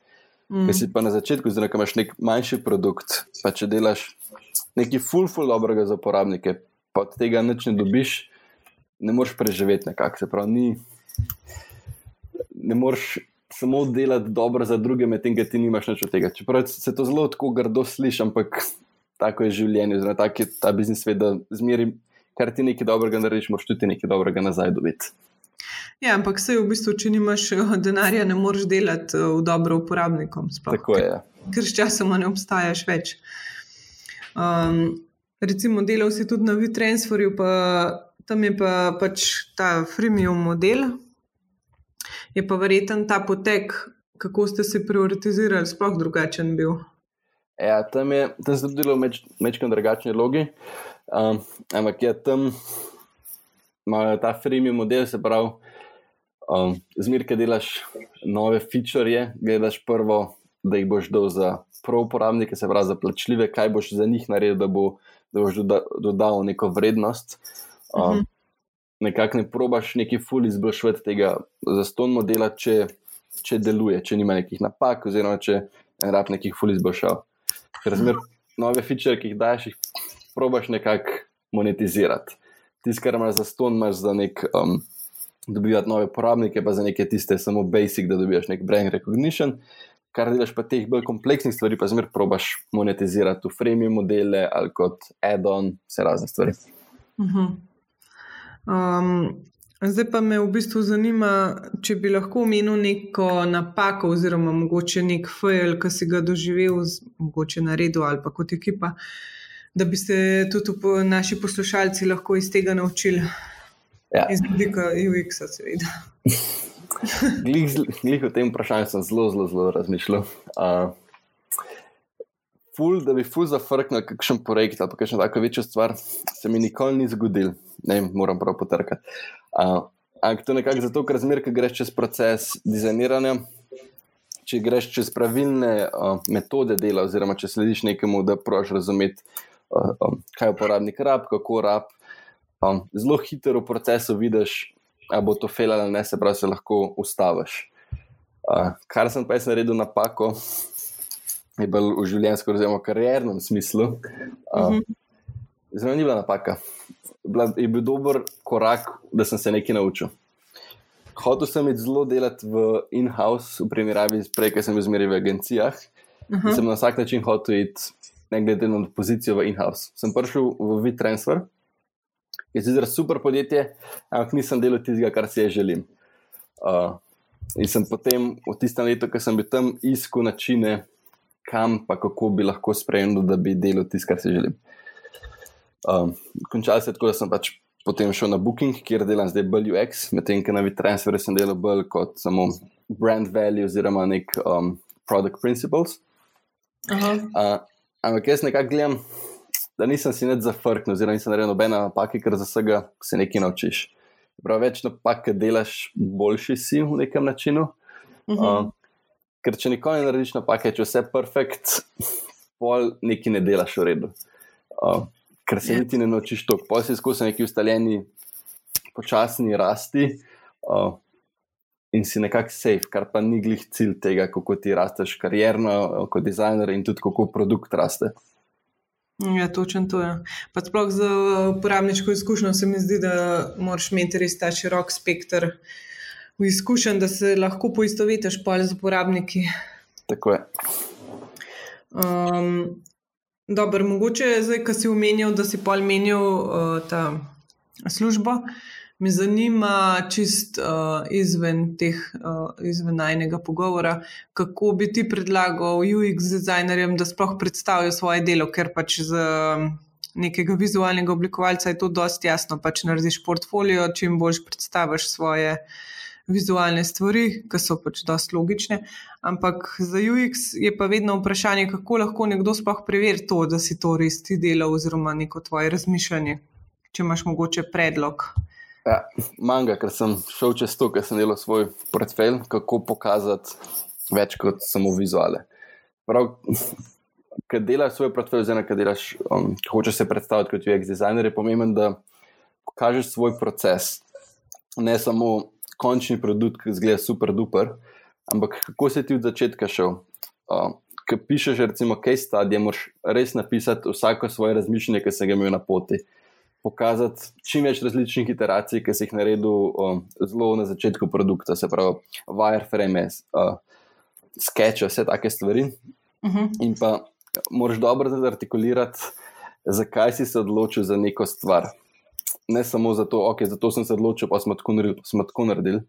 Mm. Ker si pa na začetku, zdaj, ko imaš nek manjši produkt, pa če delaš nekaj full, full dobrega za uporabnike, pa od tega nič ne dobiš, ne moreš preživeti nekako. Se pravi, ni, ne moreš samo delati dobro za druge, medtem ko ti nimaš nič od tega. Čeprav se to zelo tako grdo sliši, ampak tako je življenje, oziroma tak je ta biznis svet, da zmeri, kar ti nekaj dobrega narediš, moraš tudi nekaj dobrega nazaj dobiti. Ja, ampak vse v bistvu, če nimaš eh, denarja, ne moreš delati eh, v dobro uporabnikom. Sploh, Tako je. ja. Ker s časom ne obstajaš več. Um, recimo, delal si tudi na WeTransferju, pa tam je pa pač ta freemium model. Je pa verjeten ta potek, kako ste se prioritizirali, sploh drugačen bil. Ja, tam je tam se tudi delo v večkrat drugačni logi. Um, ampak je tam imajo ta freemium model, se pravi, um, zmeraj, ki delaš nove feature, gledaš prvo, da jih boš dal za pro uporabnike, se pravi za plačljive, kaj boš za njih naredil, da, bo, da boš doda, dodal neko vrednost. Um, uh -huh. Nekako ne probaš neki ful izboljšati tega za ston modela, če, če deluje, če nima nekih napak, oziroma če ne rab nekih ful izboljšav. Ker zmer nove feature, ki jih daš, jih probaš nekako monetizirati. Tisti, kar imaš za ston, imaš za nek. Um, Dobivati nove uporabnike, pa za neke tiste, samo basic, da dobiš nek brand recognition, kar delaš pa teh bolj kompleksnih stvari, pa zmer probaš monetizirati v frame modele ali kot add-on, vse razne stvari. Uh -huh. Um, zdaj pa me v bistvu zanima, če bi lahko omenil neko napako, oziroma mogoče nek fail, ki si ga doživel, mogoče na redu ali pa kot ekipa, da bi se tudi naši poslušalci lahko iz tega naučili. Ja. Iz vidika UX-a, seveda. Glej, o tem vprašanju sem zelo, zelo, zelo razmišljal. Uh, ful, da bi ful zafrknil kakšen projekt ali kakšno tako večjo stvar, se mi nikoli ni zgodil, ne moram prav potrkati. Uh, ampak to nekako zato, ker zmeraj, ko greš čez proces dizajniranja, če greš čez pravilne uh, metode dela, oziroma če slediš nekemu, da proš razumeti, uh, um, kaj uporabnik rab, kako rab. Um, zelo hitro v procesu vidiš, ali bo to fejl ali ne, se pravi, se lahko ustaviš. Uh, kar sem pa jaz naredil napako, je bil v življenjskem, oziroma kariernem smislu. Uh, Zelo ni bila napaka. Bila, je bil dober korak, da sem se nekaj naučil. Hotel sem zelo delati v in-house, v primerjavi s prej, ki sem bil zmeraj v agencijah. Uh -huh. Sem na vsak način hotel iti, ne glede na pozicijo v in-house. Sem prišel v WeTransfer je sicer super podjetje, ampak nisem delal tistega, kar si jaz želim. Uh, in sem potem v tistem letu, ko sem bil tam, iskal načine, kam pa kako bi lahko sprejel, da bi delal tisto, kar si želim. Um, končal se je tako, da sem pač potem šel na Booking, kjer delam zdaj BLUX, medtem ko na WeTransferu sem delal bolj kot samo brand value oziroma nek um, product principles. Uh, ampak jaz nekako gledam da nisem si nič zafrknil, oziroma nisem naredil nobene napake, ker za vsega se nekaj naučiš. Prav več napak, delaš, boljši si v nekem načinu. Uh -huh. uh, ker če nikoli ne narediš napake, če vse je perfekt, pol nekaj ne delaš v redu. Uh, ker se. Ja. niti ne naučiš to, pol si izkusen neki ustaljeni, počasni rasti. Uh, In si nekako safe, kar pa ni glih cilj tega, kako ti rasteš karjerno, kot dizajner, in tudi kako produkt raste. Ja, točno to je. Pa sploh za uporabniško izkušnjo se mi zdi, da moraš imeti res ta širok spekter izkušenj, da se lahko poistovetiš z uporabniki. Tako je. Um, Dobro, mogoče zdaj, ko si omenil, da si pol menil uh, ta službo. Uh, Me zanima čist uh, izven teh, uh, izven najnega pogovora, kako bi ti predlagal UX dizajnerjem, da sploh predstavijo svoje delo, ker pač z um, nekega vizualnega oblikovalca je to dosti jasno. Pač narediš portfolio, čim boljš predstaviš svoje vizualne stvari, ki so pač dosti logične. Ampak za UX je pa vedno vprašanje, kako lahko nekdo sploh preveri to, da si to res ti delal, oziroma neko tvoje razmišljanje, če imaš mogoče predlog. Ja, Manga, ker sem šel čez to, ker sem delal svoj portfelj, kako pokazati več kot samo vizuale. Prav, ker delaš svoj portfelj, oziroma ker delaš, um, hočeš se predstaviti kot UX designer, je pomembno, da pokažeš svoj proces. Ne samo končni produkt, ki zgleda super, duper, ampak kako si ti od začetka šel. Um, Ker pišeš, recimo, case study, moraš res napisati vsako svoje razmišljanje, ki sem ga imel na poti pokazati čim več različnih iteracij, ki si jih naredil um, zelo na začetku produkta, se pravi, wireframe, uh, sketche, vse take stvari. Uh Mhm. -huh. In pa moraš dobro artikulirati, zakaj si se odločil za neko stvar. Ne samo zato, okay, zato sem se odločil, pa smo tako naredili. Pa smo tako naredili.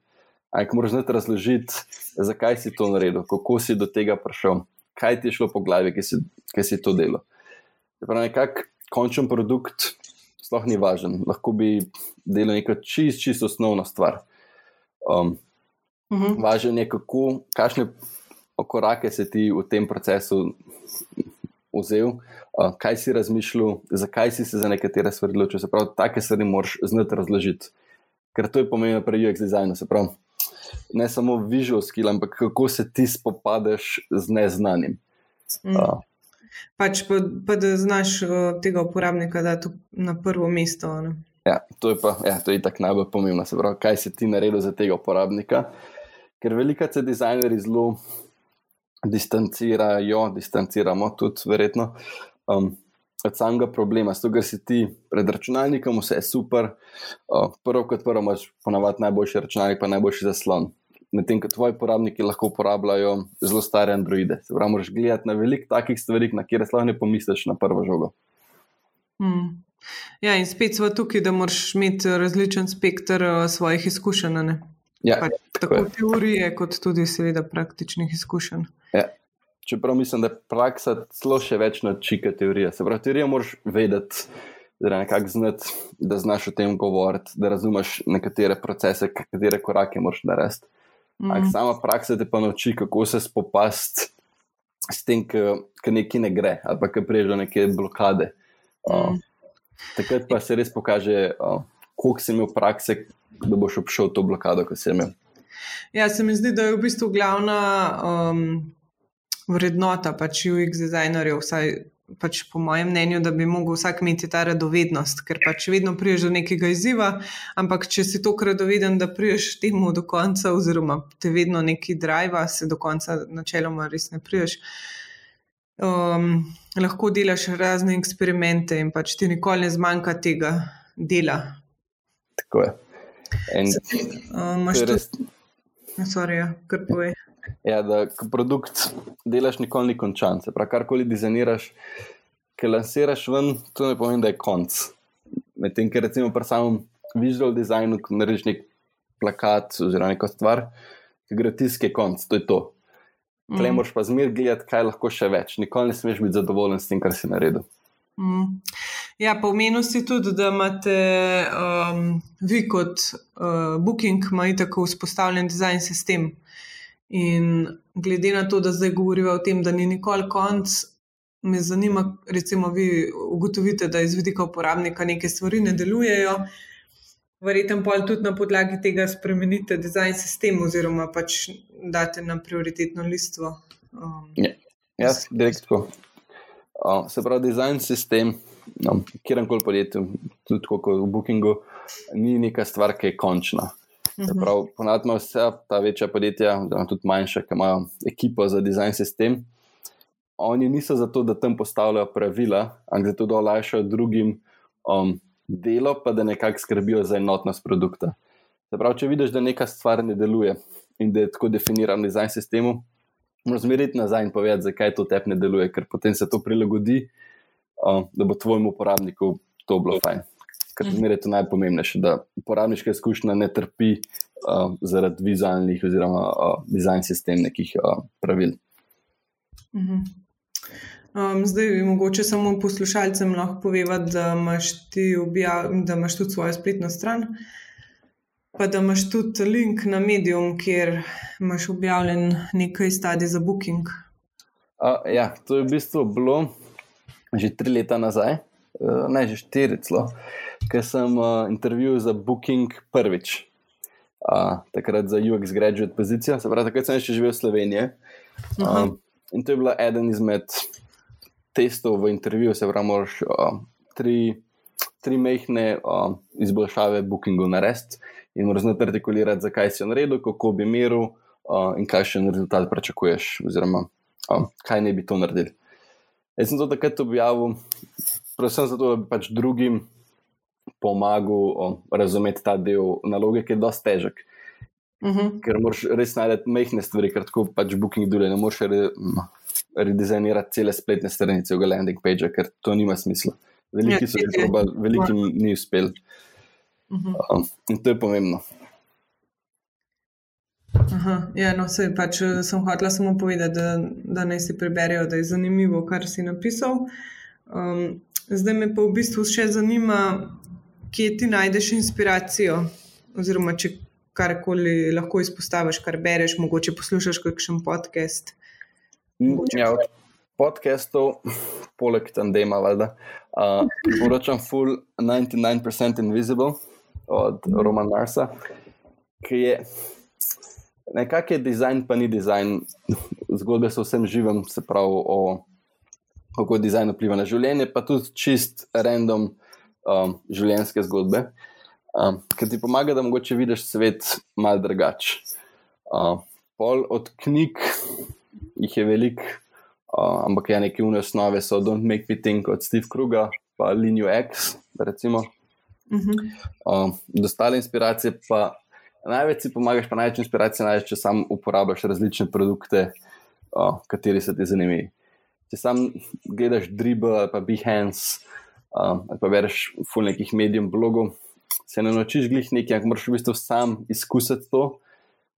Ampak moraš znati razložiti, zakaj si to naredil, kako si do tega prišel, kaj ti je šlo po glavi, ki si, ki si to delal. Se nekako končen produkt sploh ni važen. Lahko bi delal neko čist, čist osnovno stvar. Um, Uh -huh. Važen je, kako, kakšne korake si ti v tem procesu vzel, kaj si razmišljal, zakaj si se za nekatere stvari odločil. Se pravi, take stvari moraš znati razložiti. Ker to je pomembno pri UX designu. Se pravi, ne samo visual skill, ampak kako se ti spopadeš z neznanim. Mm. Uh, Pač pa, pa da znaš uh, tega uporabnika dati na prvo mesto. Ne? Ja, to je pa ja, to je tako najbolj pomembno. Se pravi, kaj si ti naredil za tega uporabnika. Ker veliko se dizajnerji zelo distancirajo, distanciramo tudi, verjetno, um, od samega problema. Zato, ker si ti pred računalnikom, vse je super. Uh, prvo kot prvo imaš ponavadi najboljši računalnik, pa najboljši zaslon. Medtem ko tvoji uporabniki lahko uporabljajo zelo stare Androide. Se pravi, moraš gledati na veliko takih stvari, na kjer sploh ne pomisliš na prvo žogo. Hmm. Ja, in spet smo tukaj, da moraš imeti različen spektr svojih izkušenj. ne? Ja, Pač, tako teorije, kot tudi, seveda, praktičnih izkušenj. Ja. Čeprav mislim, da praksa celo še več nauči kot teorija. Se pravi, teorijo moraš vedeti, da nekako znati, da znaš o tem govoriti, da razumeš nekatere procese, katere korake moraš narediti. Mhm. Ampak sama praksa te pa nauči, kako se spopasti s tem, ki nekaj ne gre, ali pa ki priješ do neke blokade. Mm. takrat pa se res pokaže, uh, koliko si imel prakse, da boš obšel to blokado, ki si imel. Ja, se mi zdi, da je v bistvu glavna um, vrednota pač UX dizajnerjev, vsaj pač po mojem mnenju, da bi mogel vsak imeti ta radovednost, ker pač vedno priješ do nekega izziva, ampak če si tako radoveden, da priješ temu do konca, oziroma te vedno neki drive, se do konca načeloma res ne priješ. Um, lahko delaš razne eksperimente in pač ti nikoli ne zmanjka tega dela. Tako je. In Um, to Máš je tudi, res sorry, ja, kar povej. Ja, da produkt delaš, nikoli ni končan. Se pravi, karkoli dizajniraš, ki lansiraš ven, to ne pomeni, da je konc. Medtem, ker recimo pri samem visual designu, ko narediš nek plakat oziroma neko stvar, ki gre tisk, je konc, to je to. Tle Mm. moraš pa zmer gledati, kaj lahko še več. Nikoli ne smeš biti zadovoljen s tem, kar si naredil. Mm. Ja, pa omenil si tudi, da imate um, vi kot uh, Booking, imate tako vzpostavljen dizajn sistem. In glede na to, da zdaj govorimo o tem, da ni nikoli konc, me zanima, recimo, vi ugotovite, da iz vidika uporabnika neke stvari ne delujejo. Verjetno pa tudi na podlagi tega spremenite dizajn sistem, oziroma pač date na prioritetno listvo. Um, Jaz, direkt tako. Uh, se pravi, dizajn sistem, no, kjerkoli podjetju, tudi kot v Bookingu, ni neka stvar, ki je končna. Se mhm. pravi, ponavadi imajo vse ta večja podjetja, oziroma tudi manjša, ki imajo ekipo za dizajn sistem. Oni niso zato, da tam postavljajo pravila, ampak zato, da olajšajo drugim um, delo, pa da nekako skrbijo za enotnost produkta. Se pravi, če vidiš, da neka stvar ne deluje in da je tako definiran dizajn sistemu, moraš zmeriti nazaj in povedati, zakaj to tebi ne deluje, ker potem se to prilagodi, um, da bo tvojemu uporabniku to bilo fajn. Ker Mhm. zmeraj je to najpomembnejše, da uporabniška izkušnja ne trpi uh, zaradi vizualnih oziroma uh, dizajn sistem nekih uh, pravil. Mhm. Um, zdaj, mogoče samo poslušalcem lahko povem, da, imaš objav, da imaš tudi svojo spletno stran, pa da imaš tudi link na Medium, kjer imaš objavljen nekaj stadij za Booking. Uh, ja, to je v bistvu bilo že tri leta nazaj, uh, ne že štiri celo, ker sem uh, intervjuval za Booking prvič. Uh, takrat za UX graduate pozicijo, se pravi, takrat sem še živel v Sloveniji. Aha. Um, in to je bila eden izmed testov v intervjuju, se pravi, moraš uh, tri, tri mehne uh, izboljšave bookingu narediti in moraš znati artikulirati, zakaj si naredil, kako bi meril uh, in kakšen rezultat pričakuješ, oziroma uh, kaj ne bi to naredili. Jaz sem to takrat objavil, predvsem zato, da bi pač drugim pomagal um, razumeti ta del naloge, ki je dosti težek. Uh Mhm. -huh. Ker moraš res najti mehke stvari, ker tako pač Booking dela. Ne moreš re, redizajnirati cele spletne stranice, v landing page, ker to nima smisla. Veliki Ja, so jih probali, velikim ni uspel. Mhm. Um, in to je pomembno. Aha, ja, no, sej, pač, eh, sem hotela samo povedati, da, da naj si preberejo, da je zanimivo, kar si napisal. Um, zdaj me pa v bistvu še zanima, kje ti najdeš inspiracijo, oziroma če karkoli lahko izpostaviš, kar bereš, mogoče poslušaš kakšen podcast. Mogoče Ja, od podcastov, poleg tandema, valjda, uh, priporočam Full 99% Invisible od Romana Narsa, ki je nekako je dizajn, pa ni dizajn. Zgodbe so vsem živim, se pravi o kako dizajn vpliva na življenje, pa tudi čist random um, življenjske zgodbe, um, ki ti pomaga, da mogoče vidiš svet mal drugače. Uh, pol od knjig jih je veliko, uh, ampak je nekaj v osnovi, so Don't Make Me Think od Steve Kruga, pa Linio X, recimo. Mhm. Um, dostale inspiracije, pa največ si pomagaš, pa največ inspiracije najdeš, če sam uporabljaš različne produkte, uh, kateri so ti zanimivi. Če sam gledaš Dribble ali pa Behance, um, ali pa bereš ful nekih medijev, blogov, se ne naučiš glih nekaj, ampak moraš v bistvu sam izkusiti to.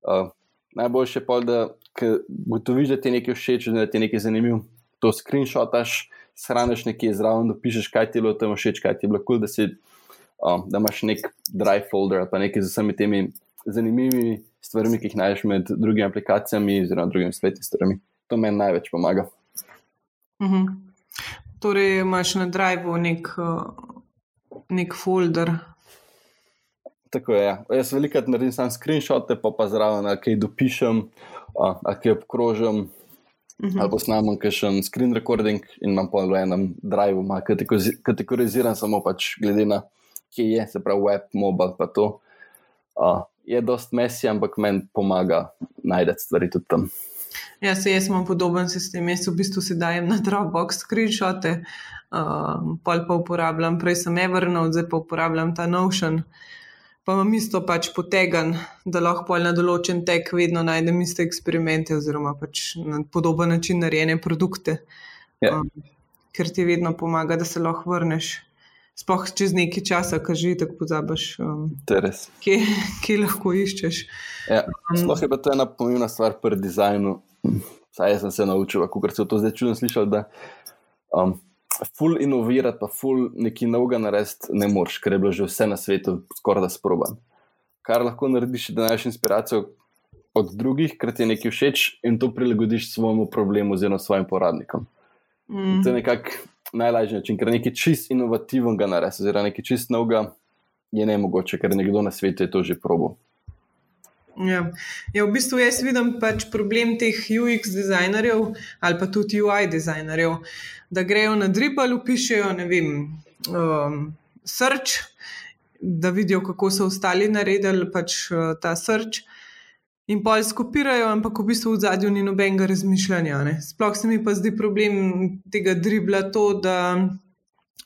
Uh, najboljše je pa, da ko gotoviš, da ti je nekaj všeč, da ti je nekaj zanimivo, to screenshotaš, shraniš nekje zraven, dopišeš, kaj ti je bilo tam všeč, kaj ti je bilo kul, cool, da si um, da imaš nek drive folder ali pa nekaj z vsemi temi zanimivimi stvarmi, ki jih najdeš med drugimi aplikacijami oziroma drugimi spletnimi stvarmi. To meni največ pomaga. Mhm. Torej, imaš na Driveu nek, uh, nek folder. Tako je. Ja. Jaz velikokrat naredim samo screenshote, pa pa zraven kaj dopišem, uh, ali kaj obkrožim, Mhm. ali posnamem kakšen screen recording in imam pa v enem driveu, kategoriziran samo pač glede na, kje je, se pravi web, mobile pa to. Uh, je dost mesi, ampak meni pomaga najti stvari tudi tam. Ja, se jaz imam podoben sistem. Jaz v bistvu si dajem na Dropbox screenshote, uh, pol pa uporabljam, prej sem Evernote, zdaj pa uporabljam ta Notion. Pa imam isto pač potegan, da lahko pol na določen tek vedno najdem iste eksperimente oziroma pač na podoben način narejene produkte. Ja. Um, ker ti vedno pomaga, da se lahko vrneš. Sploh čez nekaj časa, ki že tako pozabiš, um, kje, kje lahko iščeš. Ja, sploh je pa to ena pomembna stvar pri dizajnu. Saj jaz sem se naučil, kako se to zdaj čudno slišal, da um, ful inovirati, pa ful neki novega narediti ne moreš, ker je bilo že vse na svetu skoraj da sproban. Kar lahko narediš, da najdeš inspiracijo od drugih, ker ti je nekaj všeč in to prilagodiš svojemu problemu oziroma svojim porabnikom. Mm. To je nekako najlažji način, ker nekaj čist inovativnega narediš, oziroma nekaj čist novega je ne mogoče, ker nekdo na svetu je to že probo. Ja. ja, v bistvu jaz vidim pač problem teh UX dizajnerjev ali pa tudi UI dizajnerjev, da grejo na Dribble, pišejo, ne vem, um, search, da vidijo, kako so ostali naredili pač uh, ta search. In pol skopirajo, ampak v bistvu v zadju ni nobenega razmišljanja. Ne. Sploh se mi pa zdi problem tega dribla to, da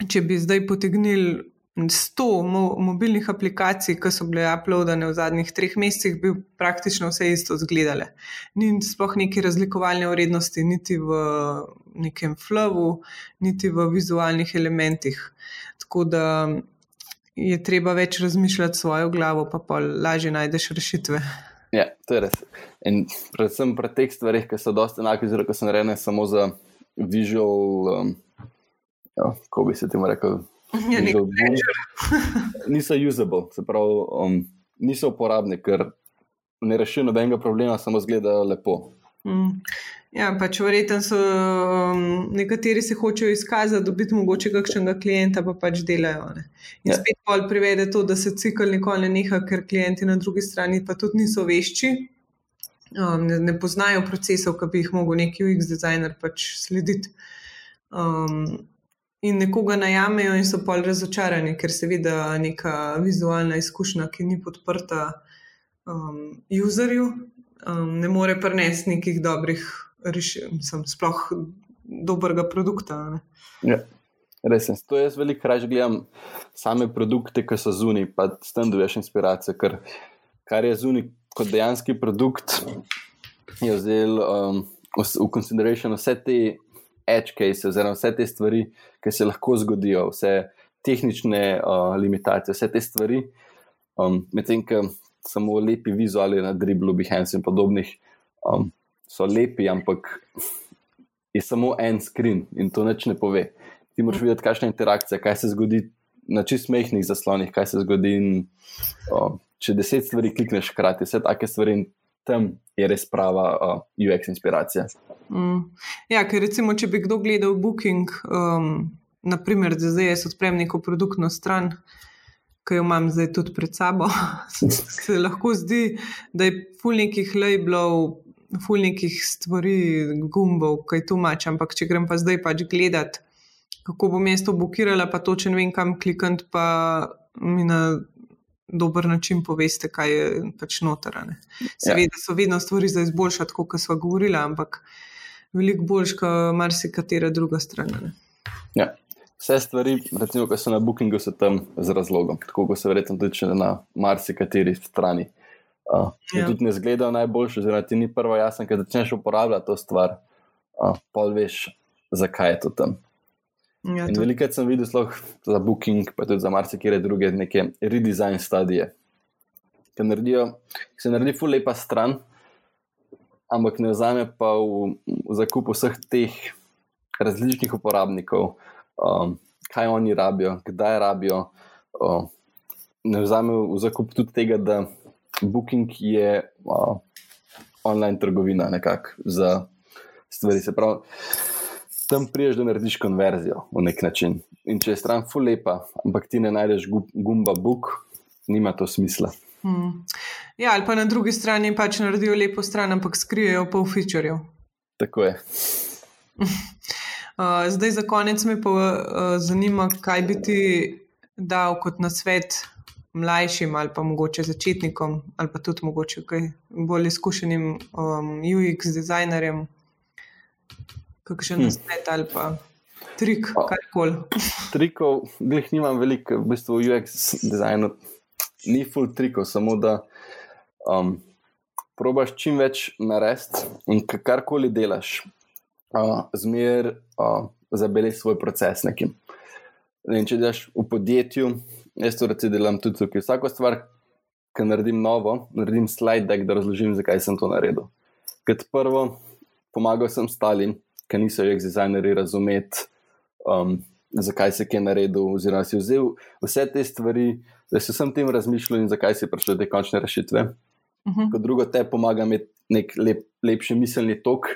če bi zdaj potegnili 100 mo mobilnih aplikacij, ki so bile uploadene v zadnjih treh mesecih, bi praktično vse isto izgledale. Ni sploh neke razlikovalne vrednosti, niti v nekem flowu, niti v vizualnih elementih. Tako da je treba več razmišljati svojo glavo, pa pa lažje najdeš rešitve. To je res. In predvsem pri teh stvarih, ki so dosti enake, zelo ko so narejene samo za visual, um, ja, kako bi se temu rekel, Ja, boom, niso usable, se pravi, um, niso uporabni, ker ne rešijo nobenega problema, samo zgledajo lepo. Mm. Ja, pač verjetno so um, nekateri se hočejo izkazati, dobiti mogoče kakšnega klienta, pa pač delajo. Ne? In Ja. spet pol privede to, da se cikl nikoli ne neha, ker klienti na drugi strani pa tudi niso vešči, um, ne, ne poznajo procesov, ki bi jih mogel neki UX dizajner pač slediti. Um, in nekoga najamejo in so pol razočarani, ker se vidi da neka vizualna izkušnja, ki ni podprta um, userju, um, ne more prenesti nekih dobrih rešitev, sploh dobrega produkta. Ne? Ja. Res je. To jaz veliko raje gledam same produkte, ki so zunaj, pa s tem dobiš inspiracijo. Ker kar je zunaj kot dejanski produkt, je vzel um, v, consideration vse te edge cases, oziroma vse te stvari, ki se lahko zgodijo, vse tehnične uh, limitacije, vse te stvari. Um, Medtem, ko samo lepi vizuali na driblu, Behance in podobnih um, so lepi, ampak je samo en screen in to nič ne pove ti moraš videti, kakšna je interakcija, kaj se zgodi na čist mehkih zaslonih, kaj se zgodi. In, o, če deset stvari klikneš hkrati, vse take stvari in tam je res prava o, UX inspiracija. Mm. Ja, ker recimo, če bi kdo gledal Booking, um, naprimer, da zdaj jaz odprem neko produktno stran. Ki jo imam zdaj tudi pred sabo, se lahko zdi, da je pol nekih labelov, pol nekih stvari, gumbov, kaj tu mač. Ampak če grem pa zdaj pač gledati kako bo mesto blokirala, pa točno vem, kam klikati, pa mi na dober način poveste, kaj je pač notranje. Seveda so vedno stvari za izboljšati, kot smo govorili, ampak veliko boljš, kot marsikatera druga stran. Ja. Vse stvari, recimo, ki so na Bookingu, so tam z razlogom, tako kot so verjetno tudi na marsikateri strani. Uh, ja. Tudi ne zgledajo najboljše, oziroma ti ni prvo jasno, ker začneš uporabljati to stvar, uh, pa veš, zakaj je to tam. Ja, Veliko sem videl za Booking, pa tudi za marsikere druge neke redesign stadije, ki naredijo, se naredi ful lepa stran, ampak ne vzame pa v, v zakup vseh teh različnih uporabnikov, um, kaj oni rabijo, kdaj rabijo. Um, ne vzame v zakup tudi tega, da Booking je uh, online trgovina nekako za stvari. Se pravi tam priješ, da narediš konverzijo v nek način. In če je stran ful lepa, ampak ti ne najdeš gumba book, nima to smisla. Hmm. Ja, ali pa na drugi strani pač naredijo lepo stran, ampak skrijejo pol featurejev. Tako je. Uh, zdaj, za konec me pa uh, zanima, kaj bi ti dal kot na svet mlajšim ali pa mogoče začetnikom, ali pa tudi mogoče bolj izkušenim um, UX dizajnerjem, kakšen hmm. svet ali pa trik, karkoli. Trikov, glej, nimam veliko, v bistvu v UX dizajnu ni full trikov, samo da um, probaš čim več narediti in karkoli delaš, uh, zmer uh, zabeleži svoj proces nekim. In če delaš v podjetju, jaz to recimo delam tudi tukaj. Vsako stvar, ki naredim novo, naredim slide deck, da razložim, zakaj sem to naredil. Kot prvo, pomagal sem Stalin ki niso jih dizajnerji razumeti, um, zakaj se je naredil, oziroma si vzel vse te stvari, da si vsem tem razmišljal in zakaj si prišel do te končne rešitve. Uh mhm. -huh. Kot drugo, te pomaga imeti nek lep, lepši miselni tok,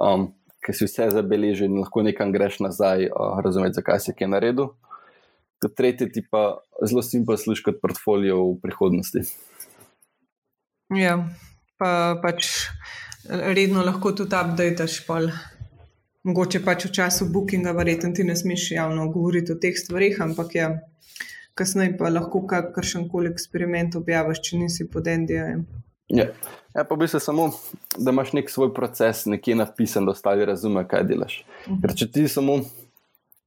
um, ki si vse zabeleži in lahko nekam greš nazaj, uh, razumeti, zakaj si kaj naredil. Kot tretje, ti pa zelo simpel služi kot portfolio v prihodnosti. Ja, pa pač redno lahko tudi updateš pol. Mogoče pač v času bookinga, verjetno ti ne smeš javno govoriti o teh stvarih, ampak ja, kasneje pa lahko kakršen koli eksperiment objaviš, če nisi pod NDA-jem. Ja. ja, pa bi se samo, da imaš nek svoj proces, nekje napisan, da ostali razume, kaj delaš. -huh. Ker če ti samo,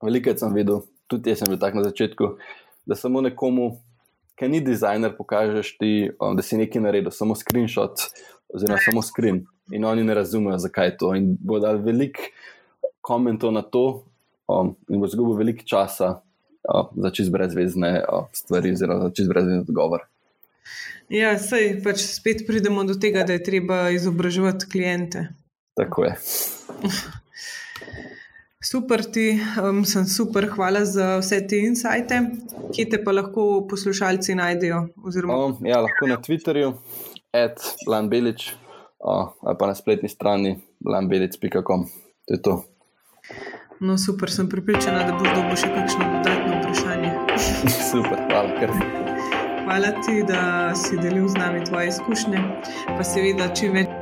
veliko sem videl, tudi jaz sem bil tak na začetku, da samo nekomu, ki ni dizajner, pokažeš ti, um, da si nekaj naredil, samo screenshot, oziroma samo screen. In oni ne razumejo, zakaj je to. In bodo dali veliko komentov na to, um, in bo zgubil veliko časa uh, za čist brezvezne uh, stvari, oziroma za čist brezvezen odgovor. Ja, sej pač spet pridemo do tega, da je treba izobraževati klijente. Tako je. Super, ti um, sem super, hvala za vse te insajte. Kje te pa lahko poslušalci najdejo? Oziroma... Um, ja, lahko na Twitterju, at Lanbelič, uh, ali pa na spletni strani lanbelic.com. To je to. No, super, sem pripričana, da boš dobil še kakšno dodatno vprašanje. super, hvala. Kar. Hvala ti, da si delil z nami tvoje izkušnje, pa seveda čim več.